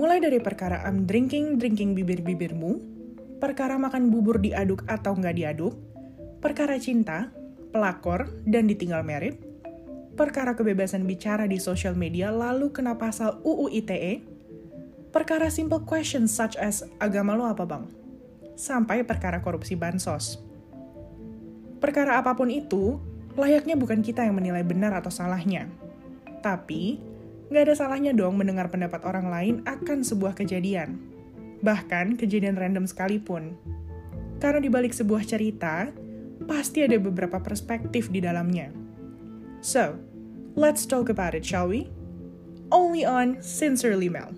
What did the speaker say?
Mulai dari perkara I'm drinking, drinking bibir-bibirmu, perkara makan bubur diaduk atau nggak diaduk, perkara cinta, pelakor, dan ditinggal merit, perkara kebebasan bicara di sosial media lalu kena pasal UU ITE, perkara simple questions such as agama lo apa bang? Sampai perkara korupsi bansos. Perkara apa pun itu, layaknya bukan kita yang menilai benar atau salahnya. Tapi, nggak ada salahnya dong mendengar pendapat orang lain akan sebuah kejadian. Bahkan kejadian random sekalipun. Karena di balik sebuah cerita, pasti ada beberapa perspektif di dalamnya. So, let's talk about it, shall we? Only on Sincerely Mel.